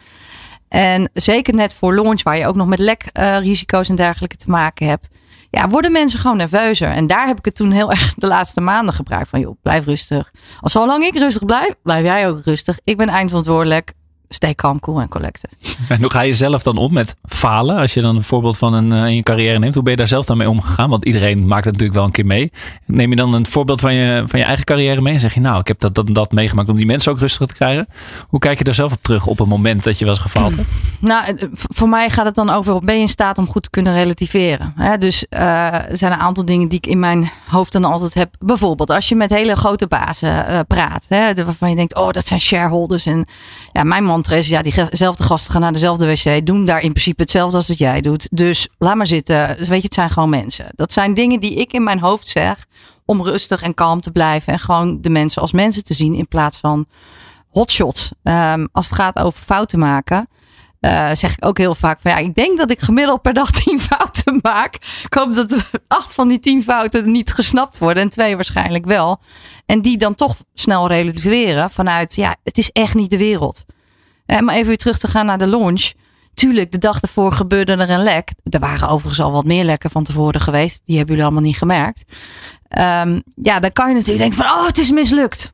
S3: En zeker net voor launch, waar je ook nog met lekrisico's uh, en dergelijke te maken hebt. Ja, worden mensen gewoon nerveuzer. En daar heb ik het toen heel erg de laatste maanden gebruikt. Van joh, blijf rustig. Als zolang ik rustig blijf, blijf jij ook rustig. Ik ben eindverantwoordelijk stay calm, cool en collected.
S2: En hoe ga je zelf dan om met falen? Als je dan een voorbeeld van een uh, in je carrière neemt, hoe ben je daar zelf dan mee omgegaan? Want iedereen maakt het natuurlijk wel een keer mee. Neem je dan een voorbeeld van je, van je eigen carrière mee en zeg je, nou, ik heb dat, dat, dat meegemaakt om die mensen ook rustig te krijgen. Hoe kijk je daar zelf op terug op een moment dat je was gefaald hebt?
S3: Nou, eh, voor mij gaat het dan over, ben je in staat om goed te kunnen relativeren? Hè? Dus uh, er zijn een aantal dingen die ik in mijn hoofd dan altijd heb. Bijvoorbeeld als je met hele grote bazen uh, praat, hè, waarvan je denkt, oh, dat zijn shareholders. En ja, mijn man ja, diezelfde gasten gaan naar dezelfde wc, doen daar in principe hetzelfde als dat jij doet. Dus laat maar zitten. Weet je, het zijn gewoon mensen. Dat zijn dingen die ik in mijn hoofd zeg om rustig en kalm te blijven en gewoon de mensen als mensen te zien in plaats van hotshots. Um, als het gaat over fouten maken. Uh, zeg ik ook heel vaak van ja, ik denk dat ik gemiddeld per dag tien fouten maak. Ik hoop dat acht van die tien fouten niet gesnapt worden en twee waarschijnlijk wel. En die dan toch snel relativeren vanuit ja, het is echt niet de wereld. Maar even weer terug te gaan naar de launch. Tuurlijk, de dag ervoor gebeurde er een lek. Er waren overigens al wat meer lekken van tevoren geweest. Die hebben jullie allemaal niet gemerkt. Um, ja, dan kan je natuurlijk denken van, oh, het is mislukt.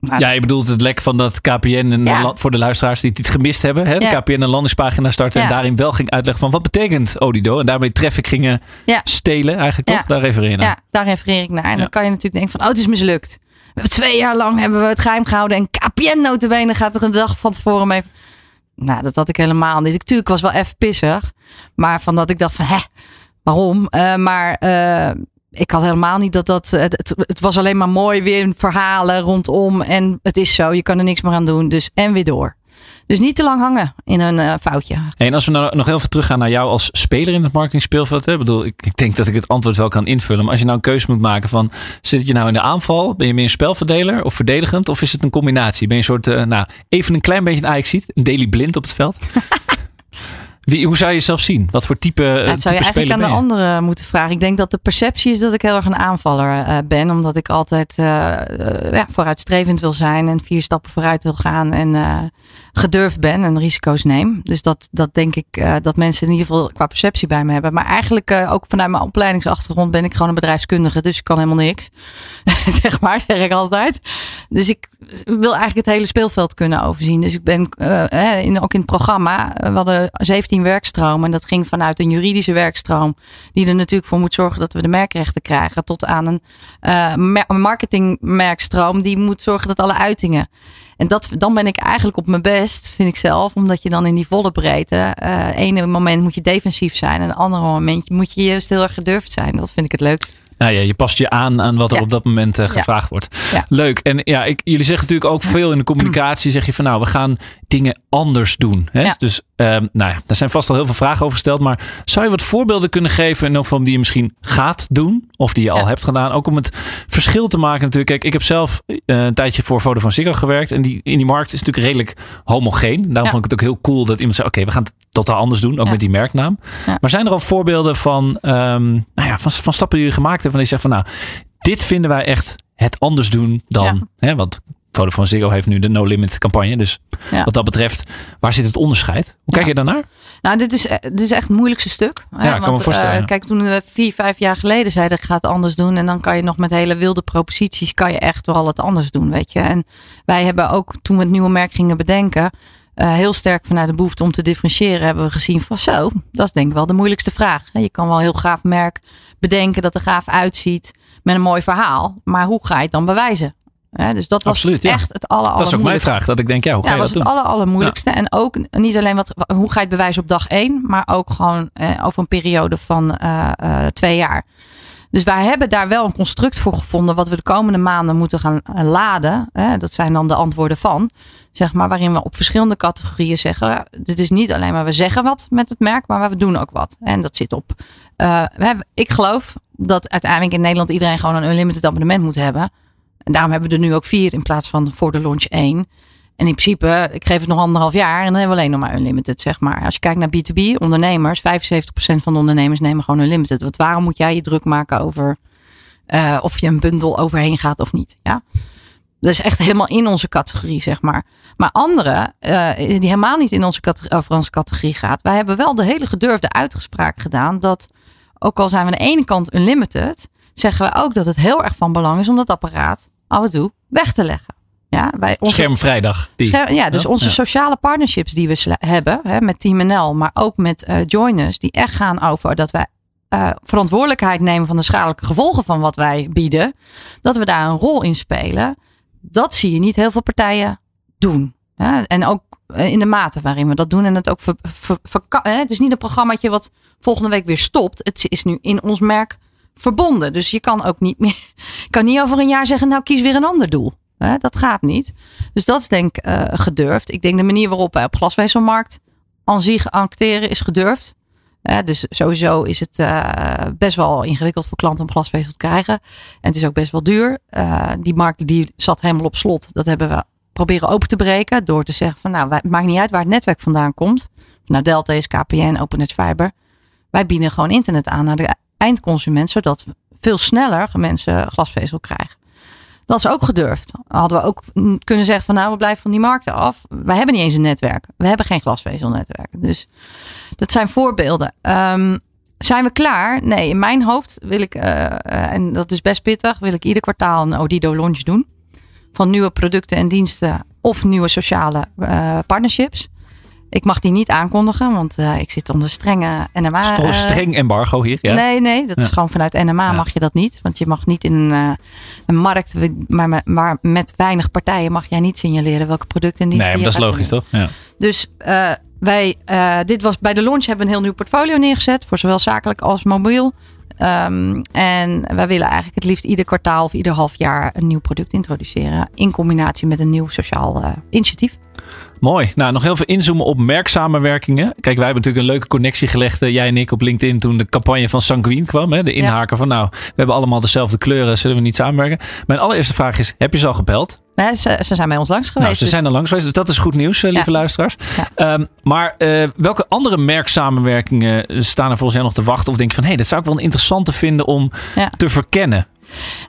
S2: Ja, je bedoelt het lek van dat KPN en ja. voor de luisteraars die het gemist hebben. Hè? De KPN een landingspagina starten en daarin wel ging uitleggen van wat betekent Odido. En daarmee traffic gingen stelen eigenlijk toch? Daar refereer je naar.
S3: Ja, daar refereer ik naar. En dan kan je natuurlijk denken van oh, het is mislukt. Twee jaar lang hebben we het geheim gehouden en KPN notabene gaat er een dag van tevoren mee. Nou, dat had ik helemaal niet. Ik, natuurlijk was wel even pissig. Maar van dat ik dacht van hè, waarom? Uh, maar... Uh, ik had helemaal niet dat dat. Het, het, was alleen maar mooi weer verhalen rondom. En het is zo, je kan er niks meer aan doen. Dus en weer door. Dus niet te lang hangen in een uh, foutje.
S2: en als we nou nog even teruggaan naar jou als speler in het marketingspeelveld. Hè? Ik bedoel, ik, ik, denk dat ik het antwoord wel kan invullen. Maar als je nou een keuze moet maken van... Zit je nou in de aanval? Ben je meer een spelverdeler of verdedigend? Of is het een combinatie? Ben je een soort, uh, nou, even een klein beetje een Ajax ziet. Een daily blind op het veld? Wie, hoe zou je jezelf zien? Wat voor type,
S3: ja, dat
S2: zou
S3: je eigenlijk aan de anderen moeten vragen. Ik denk dat de perceptie is dat ik heel erg een aanvaller uh, ben. Omdat ik altijd uh, uh, ja, vooruitstrevend wil zijn. En vier stappen vooruit wil gaan. En gedurfd ben en risico's neem. Dus dat, dat denk ik dat mensen in ieder geval qua perceptie bij me hebben. Maar eigenlijk ook vanuit mijn opleidingsachtergrond ben ik gewoon een bedrijfskundige. Dus ik kan helemaal niks. zeg maar, zeg ik altijd. Dus ik wil eigenlijk het hele speelveld kunnen overzien. Dus ik ben in, ook in het programma. We hadden 17 werkstromen. En dat ging vanuit een juridische werkstroom. Die er natuurlijk voor moet zorgen dat we de merkrechten krijgen. Tot aan een marketingmerkstroom. Die moet zorgen dat alle uitingen. En dat, dan ben ik eigenlijk op mijn best, vind ik zelf. Omdat je dan in die volle breedte. Uh, ene moment moet je defensief zijn. En een andere moment moet je juist heel erg gedurfd zijn. Dat vind ik het leukst.
S2: Nou ja, je past je aan aan wat er op dat moment uh, gevraagd wordt. Leuk. En ja, ik, jullie zeggen natuurlijk ook veel in de communicatie. Zeg je van nou, we gaan dingen anders doen. Hè? Dus um, nou ja, daar zijn vast al heel veel vragen over gesteld. Maar zou je wat voorbeelden kunnen geven in van die je misschien gaat doen? Of die je al hebt gedaan? Ook om het verschil te maken natuurlijk. Kijk, ik heb zelf uh, een tijdje voor Vodafone Ziggo gewerkt. En die, in die markt is natuurlijk redelijk homogeen. Daarom vond ik het ook heel cool dat iemand zei... Oké, we gaan het totaal anders doen. Ook met die merknaam. Maar zijn er al voorbeelden van, um, nou ja, van, van stappen die je gemaakt hebt? Van die je zegt van nou, dit vinden wij echt het anders doen dan... Hè, want Vodafone Ziggo heeft nu de No Limit campagne. Dus wat dat betreft, waar zit het onderscheid? Hoe kijk je daarnaar?
S3: Nou, dit is, dit is echt het moeilijkste stuk.
S2: Ja, hè? Want, uh,
S3: kijk, toen we vier, vijf jaar geleden zeiden ik ga het anders doen. En dan kan je nog met hele wilde proposities, kan je echt wel het anders doen, weet je. En wij hebben ook, toen we het nieuwe merk gingen bedenken, uh, heel sterk vanuit de behoefte om te differentiëren, hebben we gezien van zo, dat is denk ik wel de moeilijkste vraag. Je kan wel heel gaaf merk bedenken dat er gaaf uitziet met een mooi verhaal. Maar hoe ga je het dan bewijzen? dus dat was
S2: Absoluut,
S3: echt het aller,
S2: Dat is ook mijn vraag. Dat ik denk, ja, hoe ga ja,
S3: je dat
S2: was
S3: het aller, allermoeilijkste. Ja. En ook niet alleen wat, hoe ga je het bewijzen op dag één, maar ook gewoon eh, over een periode van uh, uh, twee jaar. Dus wij hebben daar wel een construct voor gevonden wat we de komende maanden moeten gaan laden. Hè, dat zijn dan de antwoorden van. Zeg maar, waarin we op verschillende categorieën zeggen. Dit is niet alleen maar we zeggen wat met het merk, maar we doen ook wat. En dat zit op. We hebben, ik geloof dat uiteindelijk in Nederland iedereen gewoon een unlimited abonnement moet hebben. En daarom hebben we er nu ook vier in plaats van voor de launch één. En in principe, ik geef het nog anderhalf jaar en dan hebben we alleen nog maar unlimited, zeg maar. Als je kijkt naar B2B, ondernemers, 75% van de ondernemers nemen gewoon unlimited. Want waarom moet jij je druk maken over uh, of je een bundel overheen gaat of niet? Ja. Dat is echt helemaal in onze categorie, zeg maar. Maar anderen, uh, die helemaal niet in onze categorie, over onze categorie gaat. Wij hebben wel de hele gedurfde uitspraak gedaan dat, ook al zijn we aan de ene kant unlimited, zeggen we ook dat het heel erg van belang is om dat apparaat af en toe weg te leggen. Ja,
S2: bij onze, Schermvrijdag. Die.
S3: Scherm, ja, dus onze sociale partnerships die we hebben hè, met Team NL, maar ook met uh, Joiners, die echt gaan over dat wij uh, verantwoordelijkheid nemen van de schadelijke gevolgen van wat wij bieden, dat we daar een rol in spelen. Dat zie je niet heel veel partijen doen. Ja, en ook eh, in de mate waarin we dat doen. En het ook ver, ver, ver, het is niet een programmaatje wat volgende week weer stopt. Het is nu in ons merk verbonden. Dus je kan ook niet meer, kan niet over een jaar zeggen, nou kies weer een ander doel. Dat gaat niet. Dus dat is denk ik uh, gedurfd. Ik denk de manier waarop wij op glasvezelmarkt aan zich acteren is gedurfd. dus sowieso is het uh, best wel ingewikkeld voor klanten om glasvezel te krijgen. En het is ook best wel duur. Uh, die markt die zat helemaal op slot. Dat hebben we proberen open te breken. Door te zeggen van nou, het maakt niet uit waar het netwerk vandaan komt. Nou, Delta is KPN, OpenNet Fiber. Wij bieden gewoon internet aan naar de eindconsument. Zodat veel sneller mensen glasvezel krijgen. Dat is ook gedurfd. Hadden we ook kunnen zeggen van nou, we blijven van die markten af. Wij hebben niet eens een netwerk. We hebben geen glasvezelnetwerk. Dus dat zijn voorbeelden. Um, zijn we klaar? Nee, in mijn hoofd wil ik, uh, en dat is best pittig, wil ik ieder kwartaal een Odido launch doen. Van nieuwe producten en diensten of nieuwe sociale uh, partnerships. Ik mag die niet aankondigen, want uh, ik zit onder strenge NMA.
S2: Uh, streng embargo hier. Ja.
S3: Nee, nee, dat ja. is gewoon vanuit NMA mag je dat niet. Want je mag niet in een, een markt, maar, maar, met weinig partijen mag jij niet signaleren welke producten en diensten.
S2: Nee, maar dat is logisch, toch? Ja.
S3: Dus wij, dit was bij de launch hebben we een heel nieuw portfolio neergezet. Voor zowel zakelijk als mobiel. Um, en wij willen eigenlijk het liefst ieder kwartaal of ieder half jaar een nieuw product introduceren. In combinatie met een nieuw sociaal uh, initiatief.
S2: Mooi. Nou, nog heel veel inzoomen op merksamenwerkingen. Kijk, wij hebben natuurlijk een leuke connectie gelegd, uh, jij en ik, op LinkedIn toen de campagne van Sanguine kwam. Hè? De inhaker ja. van, nou, we hebben allemaal dezelfde kleuren, zullen we niet samenwerken? Mijn allereerste vraag is, heb je ze al gebeld?
S3: Nee, ze, ze, zijn bij ons langs geweest.
S2: Nou, ze dus. zijn er langs geweest, dus dat is goed nieuws, lieve ja. luisteraars. Ja. Um, maar uh, welke andere merksamenwerkingen staan er volgens jou nog te wachten? Of denk je van, hé, hey, dat zou ik wel een interessante vinden om te verkennen?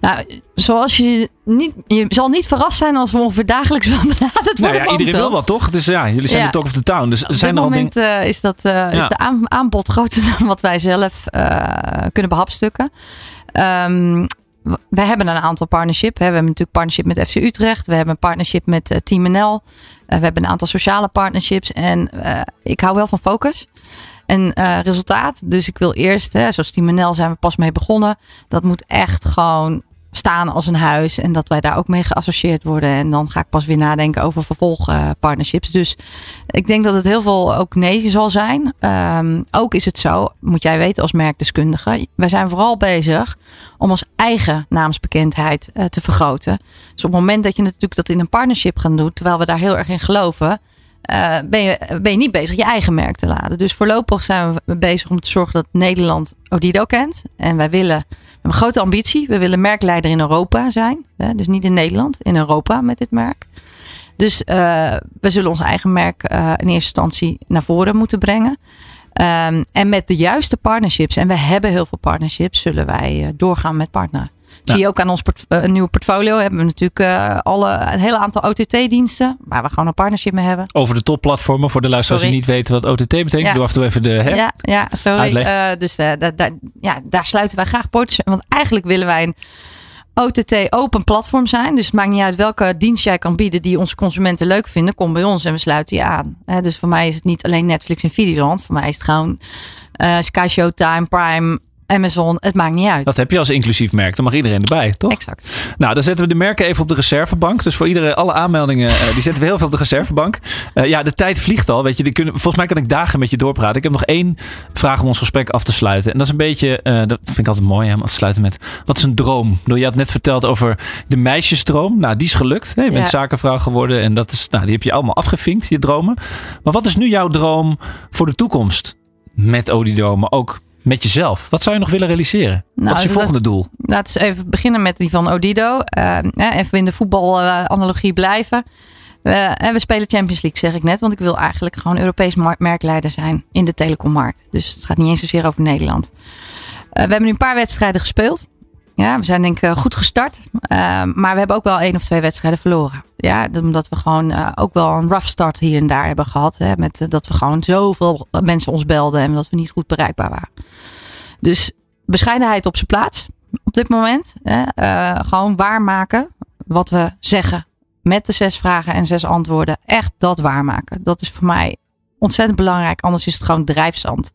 S3: Nou, zoals je niet, je zal niet verrast zijn als we ongeveer dagelijks wel benaderd worden.
S2: Nou ja, iedereen wil wat toch? Dus ja, jullie zijn ja. de talk of the town. Dus
S3: Op
S2: zijn
S3: dit
S2: er al
S3: moment
S2: dingen.
S3: uh, is, dat, uh, ja. is de aan, aanbod groter dan wat wij zelf uh, kunnen behapstukken. Um, wij hebben een aantal partnership. Hè. We hebben natuurlijk partnership met FC Utrecht. We hebben een partnership met uh, Team NL. we hebben een aantal sociale partnerships. En ik hou wel van focus en uh, resultaat. Dus ik wil eerst, hè, zoals NL zijn we pas mee begonnen. Dat moet echt gewoon staan als een huis. En dat wij daar ook mee geassocieerd worden. En dan ga ik pas weer nadenken over vervolgpartnerships. Uh, dus ik denk dat het heel veel ook nee zal zijn. Um, ook is het zo, moet jij weten als merkdeskundige. Wij zijn vooral bezig om ons eigen naamsbekendheid uh, te vergroten. Dus op het moment dat je natuurlijk dat in een partnership gaat doen. Terwijl we daar heel erg in geloven uh, ben, je, ben je niet bezig je eigen merk te laden. Dus voorlopig zijn we bezig om te zorgen dat Nederland Odido kent. En wij willen, we een grote ambitie. We willen merkleider in Europa zijn. Hè? Dus niet in Nederland, in Europa met dit merk. Dus uh, we zullen ons eigen merk uh, in eerste instantie naar voren moeten brengen. Um, en met de juiste partnerships, en we hebben heel veel partnerships, zullen wij doorgaan met partneren. Ja. Zie je ook aan ons port uh, nieuwe portfolio. Hebben we natuurlijk uh, alle, een hele aantal OTT-diensten. Waar we gewoon een partnership mee hebben.
S2: Over de topplatformen. Voor de luisteraars die niet weten wat OTT betekent. Ja. Doe af en toe even de hè,
S3: Ja, ja sorry. Uh, dus da, da, ja, daar sluiten wij graag poortjes. Want eigenlijk willen wij een OTT open platform zijn. Dus het maakt niet uit welke dienst jij kan bieden die onze consumenten leuk vinden. Kom bij ons en we sluiten je aan. dus voor mij is het niet alleen Netflix en Videoland. Voor mij is het gewoon Sky Showtime, Prime, Amazon, het maakt niet uit.
S2: Dat heb je als inclusief merk. Dan mag iedereen erbij, toch?
S3: Exact.
S2: Nou, dan zetten we de merken even op de reservebank. Dus voor iedere, alle aanmeldingen, uh, die zetten we heel veel op de reservebank. Uh, ja, de tijd vliegt al. Weet je, die kunnen, volgens mij kan ik dagen met je doorpraten. Ik heb nog één vraag om ons gesprek af te sluiten. En dat is een beetje, uh, dat vind ik altijd mooi, hè, om af te sluiten met, wat is een droom? Je had net verteld over de meisjesdroom. Nou, die is gelukt. Hè? Je bent ja. zakenvrouw geworden en dat is, nou, die heb je allemaal afgevinkt, je dromen. Maar wat is nu jouw droom voor de toekomst? Met Odido, maar ook met jezelf. Wat zou je nog willen realiseren? Nou, Wat is je volgende doel?
S3: Laten we even beginnen met die van Odido. Uh, even in de voetbalanalogie blijven. Uh, we spelen Champions League, zeg ik net. Want ik wil eigenlijk gewoon Europees merkleider zijn in de telecommarkt. Dus het gaat niet eens zozeer over Nederland. Uh, we hebben nu een paar wedstrijden gespeeld. Ja, we zijn denk ik goed gestart. Uh, maar we hebben ook wel één of twee wedstrijden verloren. Ja, omdat we gewoon uh, ook wel een rough start hier en daar hebben gehad. Hè, met uh, dat we gewoon zoveel mensen ons belden en dat we niet goed bereikbaar waren. Dus bescheidenheid op zijn plaats op dit moment. Hè, gewoon waarmaken wat we zeggen met de zes vragen en zes antwoorden. Echt dat waarmaken. Dat is voor mij ontzettend belangrijk. Anders is het gewoon drijfzand.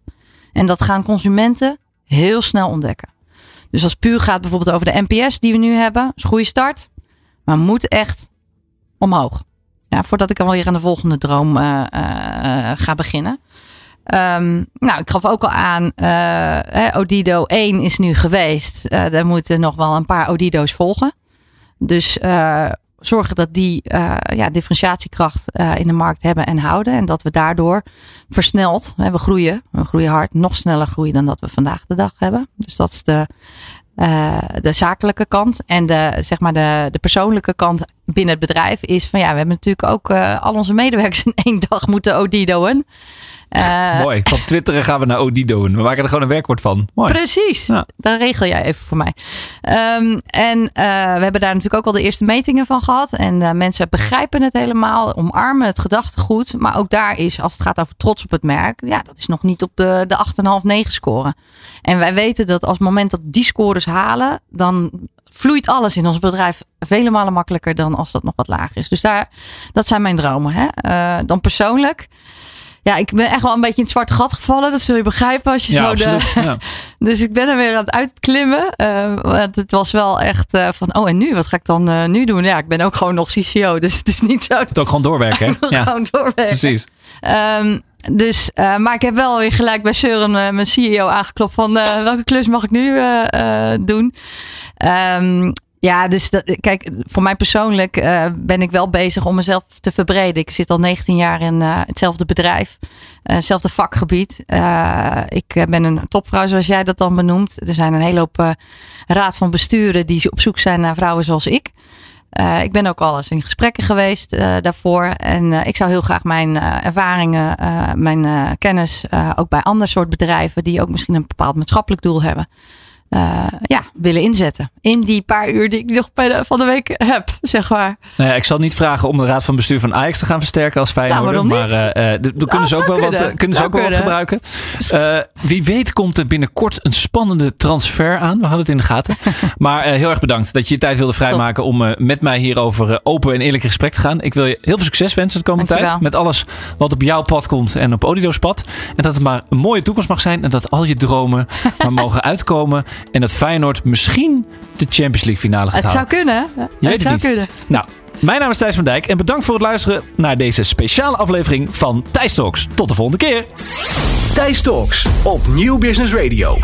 S3: En dat gaan consumenten heel snel ontdekken. Dus als puur gaat bijvoorbeeld over de NPS die we nu hebben. is een goede start. Maar moet echt omhoog. Ja, voordat ik alweer aan de volgende droom uh, uh, ga beginnen. Um, nou, ik gaf ook al aan, Odido 1 is nu geweest. Er moeten nog wel een paar Odido's volgen. Dus zorgen dat die ja, differentiatiekracht in de markt hebben en houden. En dat we daardoor versneld, we groeien, we groeien hard, nog sneller groeien dan dat we vandaag de dag hebben. Dus dat is de de zakelijke kant. En de, zeg maar de, de persoonlijke kant binnen het bedrijf is van ja, we hebben natuurlijk ook al onze medewerkers in één dag moeten odidoen.
S2: Uh, Mooi. Van twitteren gaan we naar Odido. We maken er gewoon een werkwoord van. Mooi.
S3: Precies. Ja. Dat regel jij even voor mij. Um, en uh, we hebben daar natuurlijk ook al de eerste metingen van gehad. En mensen begrijpen het helemaal. Omarmen het gedachtegoed. Maar ook daar is, als het gaat over trots op het merk. Ja, dat is nog niet op de, de 8,5, 9 scoren. En wij weten dat als het moment dat die scores halen. Dan vloeit alles in ons bedrijf vele malen makkelijker dan als dat nog wat lager is. Dus daar, dat zijn mijn dromen. Hè? dan persoonlijk ja, ik ben echt wel een beetje in het zwarte gat gevallen. Dat zul je begrijpen als je zo de. Ja. dus ik ben er weer aan het uitklimmen. Uh, want het was wel echt uh, van, oh en nu? Wat ga ik dan nu doen? Ja, ik ben ook gewoon nog CCO. Dus het is niet zo.
S2: Het ook gewoon doorwerken, hè?
S3: ja. Gewoon doorwerken. Precies. Um, dus, maar ik heb wel weer gelijk bij Søren, mijn CEO, aangeklopt van welke klus mag ik nu doen? Um, ja, dus dat, kijk, voor mij persoonlijk ben ik wel bezig om mezelf te verbreden. Ik zit al 19 jaar in hetzelfde bedrijf, hetzelfde vakgebied. ik ben een topvrouw, zoals jij dat dan benoemt. Er zijn een hele hoop raad van besturen die op zoek zijn naar vrouwen zoals ik. Ik ben ook al eens in gesprekken geweest daarvoor. En ik zou heel graag mijn ervaringen, mijn kennis ook bij ander soort bedrijven die ook misschien een bepaald maatschappelijk doel hebben uh, ja, willen inzetten. In die paar uur die ik nog bij de, van de week heb, zeg maar.
S2: Nou ja, ik zal niet vragen om de raad van bestuur van Ajax te gaan versterken als Feyenoord. Nou, maar uh, kunnen ze ook wel wat, kunnen ze ook wel wat gebruiken. wie weet komt er binnenkort een spannende transfer aan. We hadden het in de gaten. maar heel erg bedankt dat je je tijd wilde vrijmaken om met mij hierover open en eerlijk gesprek te gaan. Ik wil je heel veel succes wensen de komende tijd. Met alles wat op jouw pad komt en op Odido's pad. En dat het maar een mooie toekomst mag zijn. En dat al je dromen maar mogen uitkomen. En dat Feyenoord misschien de Champions League finale gaat
S3: het
S2: halen.
S3: Zou kunnen. het zou kunnen.
S2: Nou, mijn naam is Thijs van Dijk en bedankt voor het luisteren naar deze speciale aflevering van Thijs Talks. Tot de volgende keer.
S1: Thijs Talks op Nieuw Business Radio.